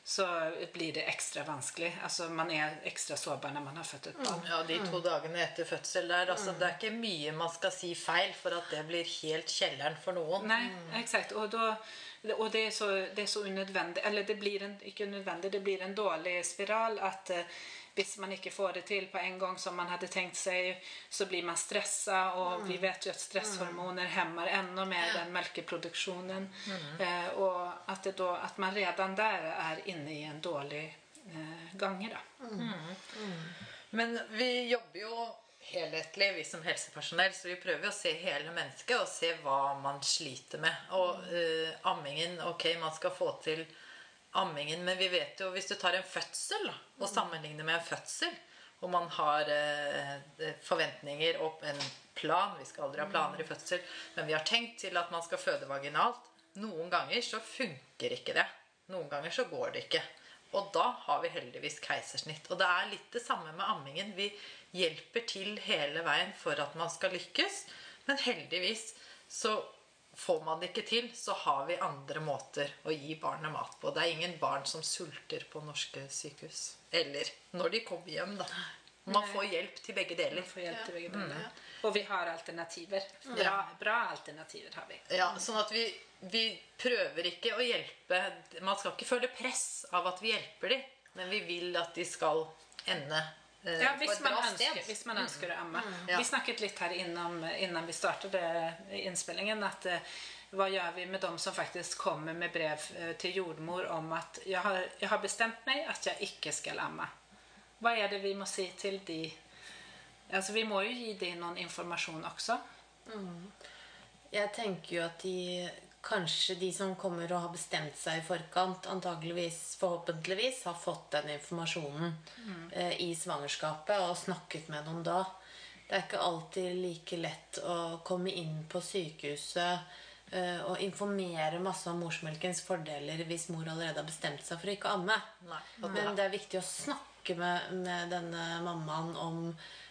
B: så blir det ekstra vanskelig. Altså man er ekstra sårbar når man har født et barn.
A: Ja, De to dagene etter fødsel der, altså, Det er ikke mye man skal si feil for at det blir helt kjelleren for noen.
B: Nei, exakt. Og, da, og det, er så, det er så unødvendig Eller det blir en, ikke unødvendig, det blir en dårlig spiral at eh, hvis man ikke får det til på en gang som man hadde tenkt seg, så blir man stressa, og vi vet jo at stresshormoner hemmer enda mer den melkeproduksjonen. Eh, og at, det da, at man redan der er inne i en dårlig eh, gange. Da.
A: Men vi jobber jo helhetlig, vi som helsepersonell, så vi prøver å se hele mennesket og se hva man sliter med. Og uh, ammingen Ok, man skal få til ammingen, men vi vet jo Hvis du tar en fødsel og sammenligner med en fødsel, og man har uh, forventninger og en plan Vi skal aldri ha planer i fødsel, men vi har tenkt til at man skal føde vaginalt. Noen ganger så funker ikke det. Noen ganger så går det ikke. Og da har vi heldigvis keisersnitt. Og det er litt det samme med ammingen. Vi hjelper til hele veien for at man skal lykkes. Men heldigvis så får man det ikke til, så har vi andre måter å gi barnet mat på. Det er ingen barn som sulter på norske sykehus. Eller når de kommer hjem, da. Man får hjelp til begge deler.
B: Man får hjelp til begge deler. Og vi har alternativer. Bra, bra alternativer har vi.
A: Ja, sånn at vi, vi prøver ikke å hjelpe Man skal ikke føle press av at vi hjelper dem, men vi vil at de skal ende
B: Ja, hvis man, ønsker, hvis man ønsker å amme.
A: Ja.
B: Vi snakket litt her innan, innan vi startet innspillingen at eh, hva gjør vi med dem som faktisk kommer med brev eh, til jordmor om at jeg har, jeg har bestemt meg at jeg ikke skal amme. Hva er det vi må si til de? Altså, vi må jo gi dem noen informasjon også.
D: Jeg tenker jo at de kanskje de som kommer og har bestemt seg i forkant, antageligvis, forhåpentligvis, har fått den informasjonen eh, i svangerskapet og snakket med noen da. Det er ikke alltid like lett å komme inn på sykehuset eh, og informere masse om morsmelkens fordeler hvis mor allerede har bestemt seg for å ikke amme.
A: Nei,
D: Men det er viktig å snakke med, med denne mammaen om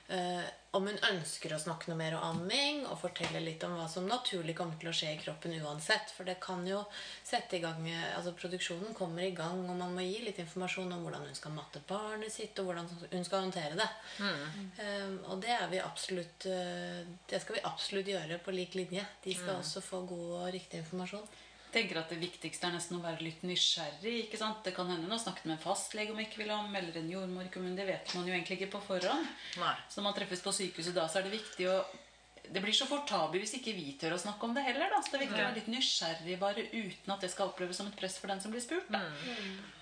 D: eh, om hun ønsker å snakke noe mer om amming og fortelle litt om hva som naturlig kommer til å skje i kroppen uansett. For det kan jo sette i gang altså Produksjonen kommer i gang, og man må gi litt informasjon om hvordan hun skal matte barnet sitt, og hvordan hun skal håndtere det. Eh, og det, er vi absolutt, eh, det skal vi absolutt gjøre på lik linje. De skal også få god og riktig informasjon.
C: Tenker at Det viktigste er nesten å være litt nysgjerrig. ikke sant? Det kan hende hun har snakket med en fastlege om ikke vil om, ham, eller en jordmor. Det vet man jo egentlig ikke på forhånd.
A: Nei.
C: Så når man treffes på sykehuset da, så er det viktig å det blir så fort tabu hvis ikke vi tør å snakke om det heller. da. Så det er viktig å være litt nysgjerrig bare uten at det skal oppleves som et press for den som blir spurt. da.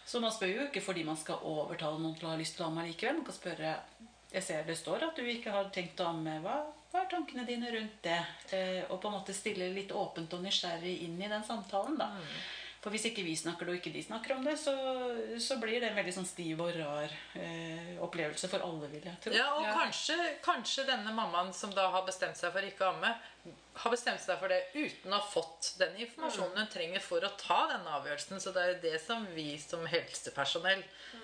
C: Så man spør jo ikke fordi man skal overtale noen til å ha lyst til å amme likevel. Man kan spørre Jeg ser det står at du ikke har tenkt å amme. Hva, hva er tankene dine rundt det? Eh, og på en måte stille litt åpent og nysgjerrig inn i den samtalen. da. For hvis ikke vi snakker det, og ikke de snakker om det, så, så blir det en veldig sånn stiv og rar eh, opplevelse for alle, vil jeg tro.
A: Ja, og
B: Ja.
A: Kanskje, kanskje denne mammaen som da har bestemt seg for ikke å amme, har bestemt seg for det uten å ha fått den informasjonen hun trenger for å ta denne avgjørelsen. Så det er jo det som vi som helsepersonell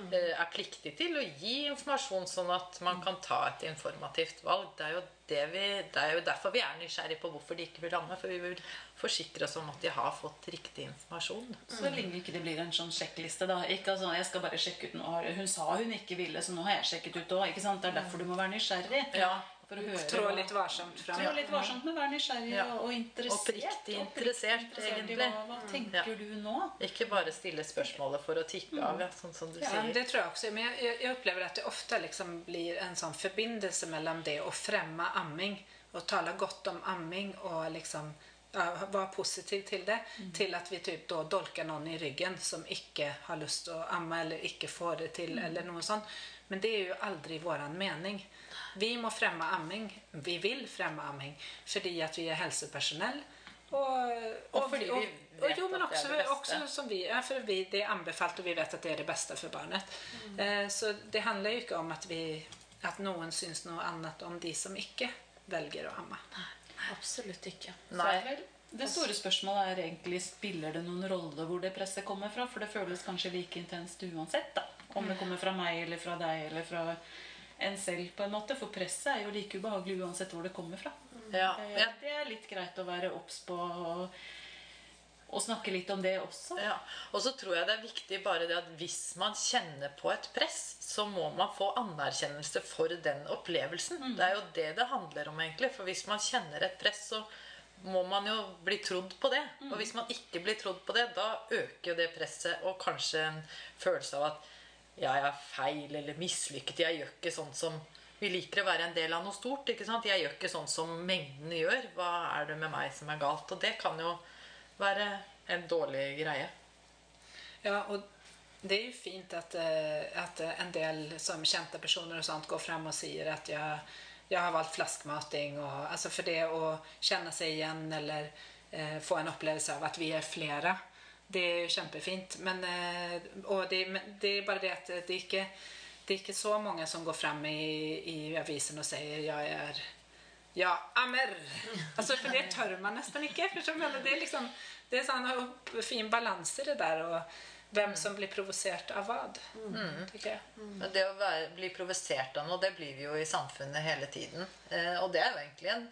A: eh, er pliktig til. Å gi informasjon sånn at man kan ta et informativt valg. Det er jo, det vi, det er jo derfor vi er nysgjerrige på hvorfor de ikke vil amme. For vi vil forsikre oss om at de har fått riktig informasjon.
C: Så lenge ikke det blir en sånn sjekkliste. da. Ikke altså, jeg skal bare sjekke ut nå. Hun sa hun ikke ville, så nå har jeg sjekket ut òg. Det er derfor du må være nysgjerrig.
A: Ja.
C: For å høre
B: Trå litt varsomt fram.
C: Trå litt varsomt men vær nysgjerrig
A: Ja.
C: og, og interessert.
A: Oppriktig interessert,
C: interessert,
A: egentlig.
C: Hva, hva tenker du nå?
A: Ikke bare stille spørsmålet for å tikke av, ja, sånn som du
B: Ja,
A: sier.
B: det tror jeg også. Men jeg, jeg, jag upplever att det ofte liksom blir en sånn forbindelse mellom det å fremme amming og tale godt om amming og liksom ja, positiv til det til at vi typ da dolker noen i ryggen som ikke har lyst til å amme eller ikke får det till eller noe sånt. Men det er jo aldri vår mening. Vi må fremme amming. Vi vil fremme amming fordi at vi er helsepersonell. Og,
A: og, og, fordi vi vet
B: jo, men
A: att det
B: er
A: det beste.
B: også som vi, ja, for vi, det er anbefalt og vi vet at det er det beste for barnet. Eh, så det handler jo ikke om at, vi, at noen syns noe annet om de som ikke velger å amme.
D: Nei, Absolutt ikke.
C: Så er det store spørsmålet er egentlig spiller det noen rolle hvor det presset kommer fra. For det føles kanskje like intenst uansett. da. Om det kommer fra meg eller fra deg eller fra en selv. på en måte. For presset er jo like ubehagelig uansett hvor det kommer fra.
A: Ja,
C: Eh,
A: ja,
C: Det er litt greit å være obs på og, og snakke litt om det også.
A: Ja, og så tror jeg det er viktig bare det at hvis man kjenner på et press, så må man få anerkjennelse for den opplevelsen. Det er jo det det handler om, egentlig. For hvis man kjenner et press, så må man jo bli trodd på det. Og hvis man ikke blir trodd på det, da øker jo det presset, og kanskje en følelse av at jeg er feil eller mislykket. Jeg gjør ikke sånn som Vi liker å være en del av noe stort. ikke sant? Jeg gjør ikke sånn som mengden gjør. Hva er det med meg som er galt? Og det kan jo være en dårlig greie.
B: Ja, og det er jo fint at, at eh, en del som kjente personer og sånt går frem og sier at jeg, jeg har valgt flaskmating. Og, altså for det å kjenne seg igjen eller eh, få en opplevelse av at vi er flera. Det er jo kjempefint. Men, og det, men det er bare det at det ikke inte, det er ikke så mange som går frem i, i avisen sier «Ja, jeg er... Ja, ammer! Altså, for det tør man nesten ikke. for du? Men Det er liksom det er sånn fin balanse i det der, og hvem som blir provosert av hva. Mm. jeg.
A: Mm. det å være, bli provosert av noe, det blir vi jo i samfunnet hele tiden. Eh, og det er jo egentlig en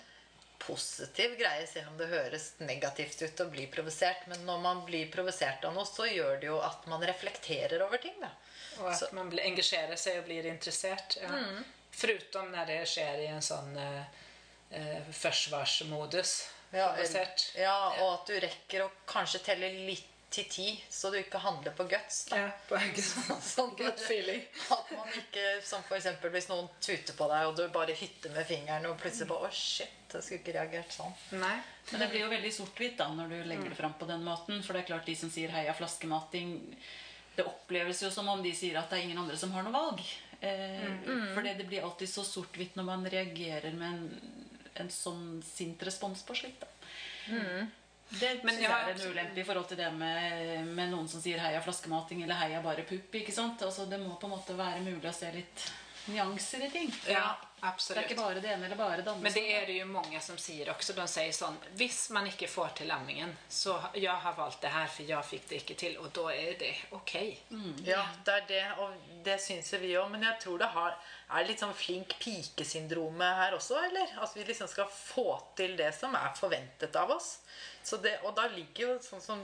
A: positiv greie, selv om det høres negativt ut å bli provosert. Men når man blir provosert av noe, så gjør det jo at man reflekterer over ting. da.
B: Og at
A: Så-
B: man engasjerer seg og blir interessert. Ja. Förutom når det skjer i en sånn eh, eh, forsvarsmodus.
A: Ja, ja, og at du rekker å kanskje telle litt til ti, så du ikke handler på guts. Da.
B: Ja, på en
A: Sånn
B: Good feeling.
A: At man ikke, som for eksempel hvis noen tuter på deg, og du bare hytter med fingeren, og plutselig bare Å, shit, jeg skulle ikke reagert sånn.
B: Nei.
C: Men det blir jo veldig sort-hvitt da når du legger det fram på den måten. For det er klart de som sier 'heia flaskemating', det oppleves jo som om de sier at det er ingen andre som har noe valg. Eh, For det, det blir alltid så sort-hvitt når man reagerer med en, en sånn sint respons på slikt. da. Det
B: Men jeg
C: er en ulempe i forhold til det med, med noen som sier 'heia flaskemating' eller 'heia bare pupp'. ikke sant? Altså Det må på en måte være mulig å se litt nyanser i ting.
B: Ja, absolutt.
C: Det er ikke bare det ene eller bare det andre.
B: Men det er det jo mange som sier også. De sier sånn, hvis man ikke får til lammingen, så jeg har valgt det her, for jeg fikk det ikke til, og da er det ok.
A: Ja, det er det, og det syns vi òg. Men jeg tror det har, er litt sånn flink pike-syndromet her også, eller? At vi liksom skal få til det som er forventet av oss. Så det, og da ligger jo, sånn som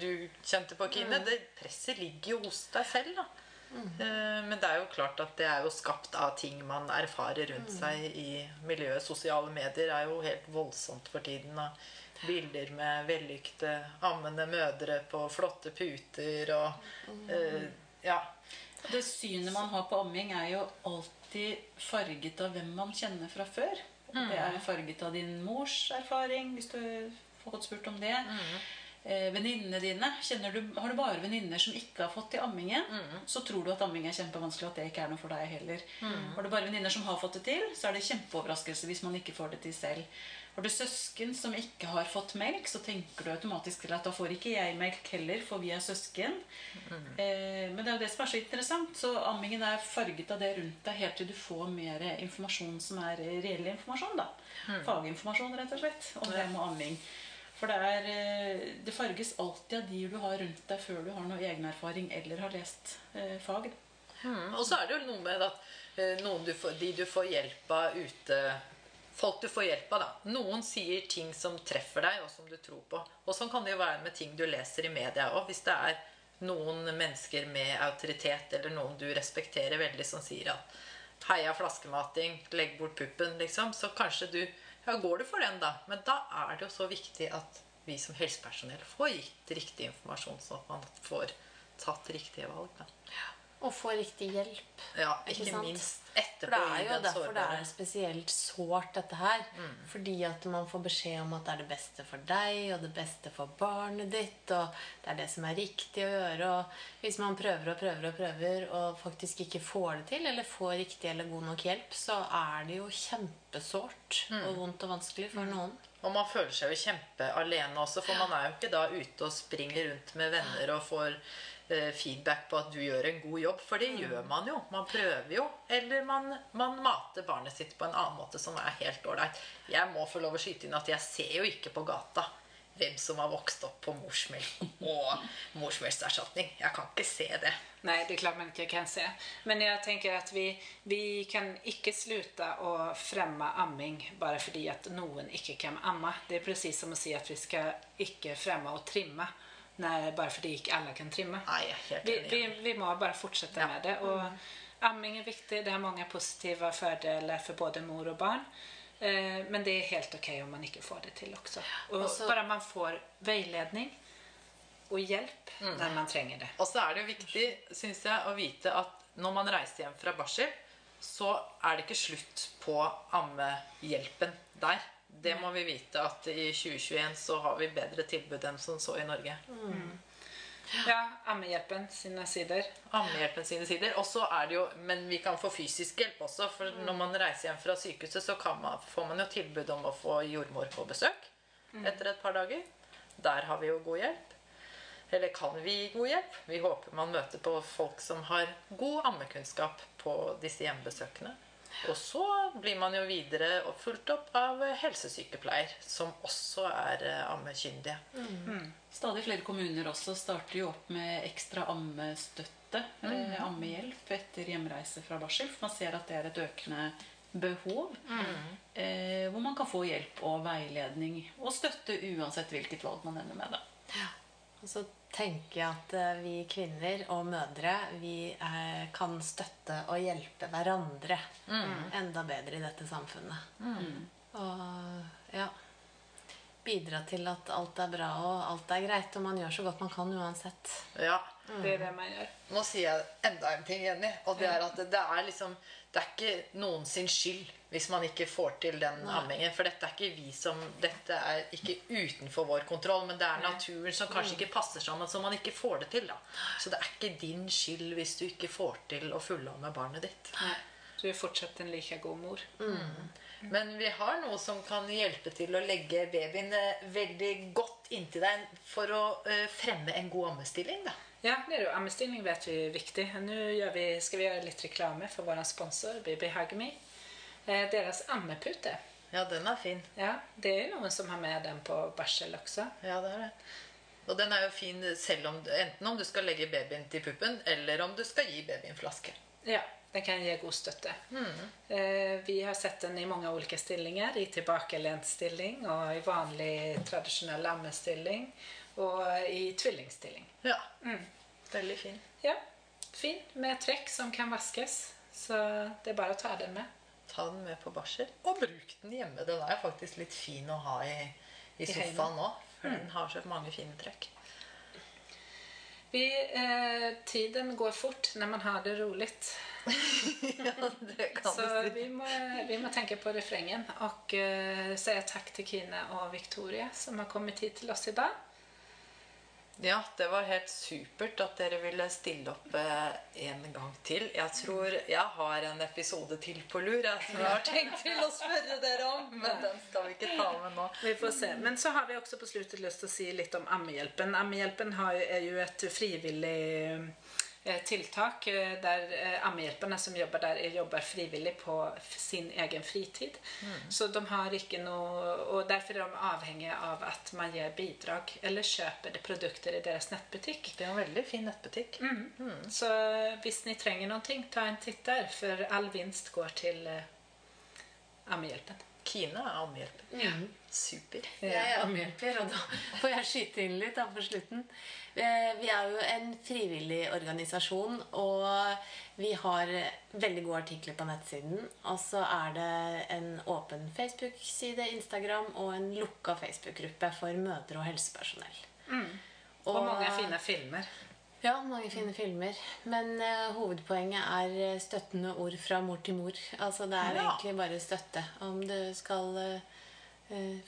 A: du kjente på, Kine, det presset ligger jo hos deg selv, da. Mm. Men det er jo klart at det er jo skapt av ting man erfarer rundt seg i miljøet. Sosiale medier er jo helt voldsomt for tiden. Da. Bilder med vellykkede ammende mødre på flotte puter og eh, Ja.
C: Det synet man har på omgjeng, er jo alltid farget av hvem man kjenner fra før. Det er farget av din mors erfaring, hvis du fått spurt om det. Eh, Venninnene dine. Du, har du bare venninner som ikke har fått til ammingen, så tror du at amming er kjempevanskelig, og at det ikke er noe for deg heller. Har du bare venninner som har fått det til, så er det kjempeoverraskelse hvis man ikke får det til selv. Har du søsken som ikke har fått melk, så tenker du automatisk til at da får ikke jeg melk heller, for vi er søsken. Eh, men det er jo det som er så interessant. Så ammingen er farget av det rundt deg helt til du får mer informasjon som er reell informasjon. da. Faginformasjon, rett og slett, om det med amming. For det, er, eh, det farges alltid av de du har rundt deg før du har noe egenerfaring eller har lest eh, fag.
A: Hmm. og så er det jo noe med at eh, noen du får, de du får hjelp av ute Folk du får hjelp av, da. Noen sier ting som treffer deg, og som du tror på. Og sånn kan det jo være med ting du leser i media òg. Hvis det er noen mennesker med autoritet, eller noen du respekterer veldig, som sier at Heia flaskemating, legg bort puppen, liksom. Så kanskje du Ja, går det for den, da? Men da er det jo så viktig at vi som helsepersonell får gitt riktig informasjon, sånn at man får tatt riktige valg. Da.
D: Og få riktig hjelp.
A: Ja,
D: Ikke
A: ikke,
D: minst
A: minst
D: For
A: etterpå
D: det er jo derfor det er spesielt sårt, dette her. Fordi at man får beskjed om at det er det beste for deg og det beste for barnet ditt. Og det er det som er riktig å gjøre. Og hvis man prøver og prøver og prøver og faktisk ikke får det til, eller får riktig eller god nok hjelp, så er det jo kjempesårt og vondt og vanskelig for noen.
A: Og man føler seg jo kjempealene også, for man er jo ikke da ute og springer rundt med venner og får eh, feedback på at du gjør en god jobb, for det gjør man jo. Man prøver jo. Eller man, man mater barnet sitt på en annen måte som er helt ålreit. Jeg må få lov å skyte inn at jeg ser jo ikke på gata hvem som har vokst opp på morsmelk og morsmelkerstatning. Jeg kan ikke se det.
B: Nei, det er klart man ikke kan se. Men jeg tenker at vi, vi kan ikke slutte å fremme amming bare fordi at noen ikke kan amme. Det er precis som å si at vi skal ikke fremme og trimme når, bare fordi ikke alle kan trimme.
A: Nei,
B: Vi, vi, vi må bare fortsette
A: Ja.
B: med det. Og amming er viktig. Det har mange positive fordeler for både mor og barn. Eh, Men det er helt ok om man ikke får det til også. Og
D: også,
B: bare man får veiledning og hjelp når man trenger det.
A: Og så er det jo viktig, syns jeg, å vite at når man reiser hjem fra barsel, så er det ikke slutt på ammehjelpen der. Det må vi vite at i 2021 så har vi bedre tilbud enn som så i Norge.
B: Ja, Ammehjelpen sine sider.
A: Ammehjelpen sine sider. Og så er det jo, Men vi kan få fysisk hjelp også. For når man reiser hjem fra sykehuset, så kan man, får man jo tilbud om å få jordmor på besøk etter et par dager. Der har vi jo god hjelp. Eller kan vi gi god hjelp? Vi håper man møter på folk som har god ammekunnskap på disse hjemmebesøkene. Og så blir man jo videre og fulgt opp av helsesykepleier, som også er ammekyndige. ammekyndige.
C: Stadig flere kommuner også starter jo opp med ekstra ammestøtte, mm. ammehjelp, etter hjemreise fra barsel. For man ser at det er et økende behov. Eh, hvor man kan få hjelp og veiledning og støtte uansett hvilket valg man ender med. Da.
D: Ja. så tenker jeg at eh, vi kvinner og mødre vi er, kan støtte og hjelpe hverandre enda bedre i dette samfunnet. Og ja Bidra til at alt er bra og alt er greit. Og man gjør så godt man kan uansett.
A: Ja,
B: Det er det man gjør.
A: Nå sier jeg enda en ting, Jenny. Og det er at det er liksom Det er ikke noen sin skyld hvis man ikke får til den ammingen. For dette er ikke vi som Dette er ikke utenfor vår kontroll, men det er naturen som kanskje ikke passer sammen, så man ikke får det til. da. Så det er ikke din skyld hvis du ikke får til å fullamme barnet ditt.
B: Nei, du er fortsatt en like god mor.
A: Men vi har noe som kan hjelpe til å legge babyen veldig godt inntil deg for å eh, fremme en god ammestilling. da.
B: Ja, det er jo, Ammestilling vet vi er viktig. Nå vi, skal vi gjøre litt reklame for vår sponsor BB Hugme. Eh, deras ammepute.
A: Ja, den er fin.
B: Ja, det er jo noen som har med den på barsel også.
A: Ja, det er det. Og den er jo fin selv om, enten om du skal legge babyen til puppen, eller om du skal gi babyen flaske.
B: Ja, den kan gi god støtte. Eh, vi har sett den i mange ulike stillinger. I tilbakelent stilling og i vanlig tradisjonell ammestilling Og i tvillingstilling.
A: Ja. Veldig fin.
B: Ja, fin med trekk som kan vaskes. Så det er bare å ta den med.
A: Ta den med på barsel. Og bruk den hjemme. Den er faktisk litt fin å ha i, i sofaen nå. For den har så mange fine trekk.
B: Vi, eh, tiden går fort når man har det roligt.
A: ja, det kan
B: Så
A: du si.
B: vi må, vi må tenke på refrengen og eh, si takk til Kine og Victoria som har kommet hit til oss i dag.
A: Ja, det var helt supert at dere ville stille opp eh, en gang til. Jeg tror jeg har en episode til på lur jeg, som jeg har tenkt til å spørre dere om. Men den skal vi ikke ta med nå.
B: Vi får se. Men så har vi også på slutet lyst til å si litt om Ammehjelpen. Ammehjelpen er jo et frivillig tiltak eh, der eh, Ammehjelperne som jobber der, eh, jobber frivillig på sin egen fritid. Så de har ikke noe Og derfor er de avhengige av at man gir bidrag eller kjøper det produkter i deres nettbutikk.
A: Det er en veldig fin nettbutikk.
B: Så hvis ni trenger noe, ta en titt der, for all vinst går til eh, Ammehjelpen.
A: Kine er ammehjelpen. Super.
D: Jeg er ammehjelper, og da får jeg skyte inn litt da på slutten. Eh, Vi er jo en frivillig organisasjon, og vi har veldig gode artikler på nettsiden. Og så er det en åpen Facebook-side, Instagram og en lukka Facebook-gruppe for mødre og helsepersonell.
B: Og mange fine filmer.
D: Ja, mange fine filmer. Men uh, hovedpoenget er eh, støttende ord fra mor til mor. Altså det er
A: Ja.
D: egentlig bare støtte. Om du skal uh,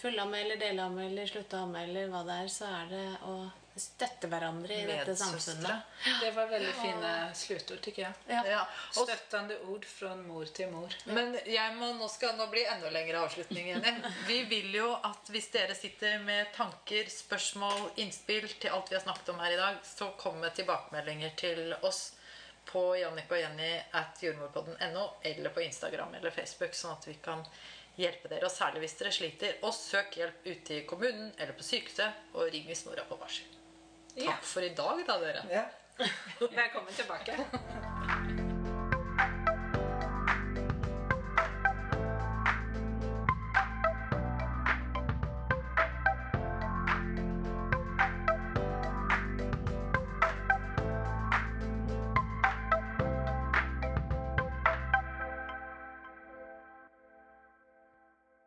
D: fullamme eller delamme eller slutte å eller hva det er, så er det å støtte hverandre i dette samfunnet.
B: Det var veldig fine sluttord, tykker jeg.
D: Ja.
A: Ja.
B: Støttende ord fra mor til mor.
A: men jeg må, nå skal nå bli enda lengre avslutning. Jenny. Vi vil jo at hvis dere sitter med tanker, spørsmål, innspill til alt vi har snakket om her i dag, så kom med tilbakemeldinger til oss på Jannik og Jenny at jordmorpodden.no eller på Instagram eller Facebook, sånn at vi kan hjelpe dere. Og særlig hvis dere sliter. Og søk hjelp ute i kommunen eller på sykehuset, og ring hvis mora er på barsel.
B: Ja.
A: Takk for i dag, da, dere.
B: Velkommen tilbake.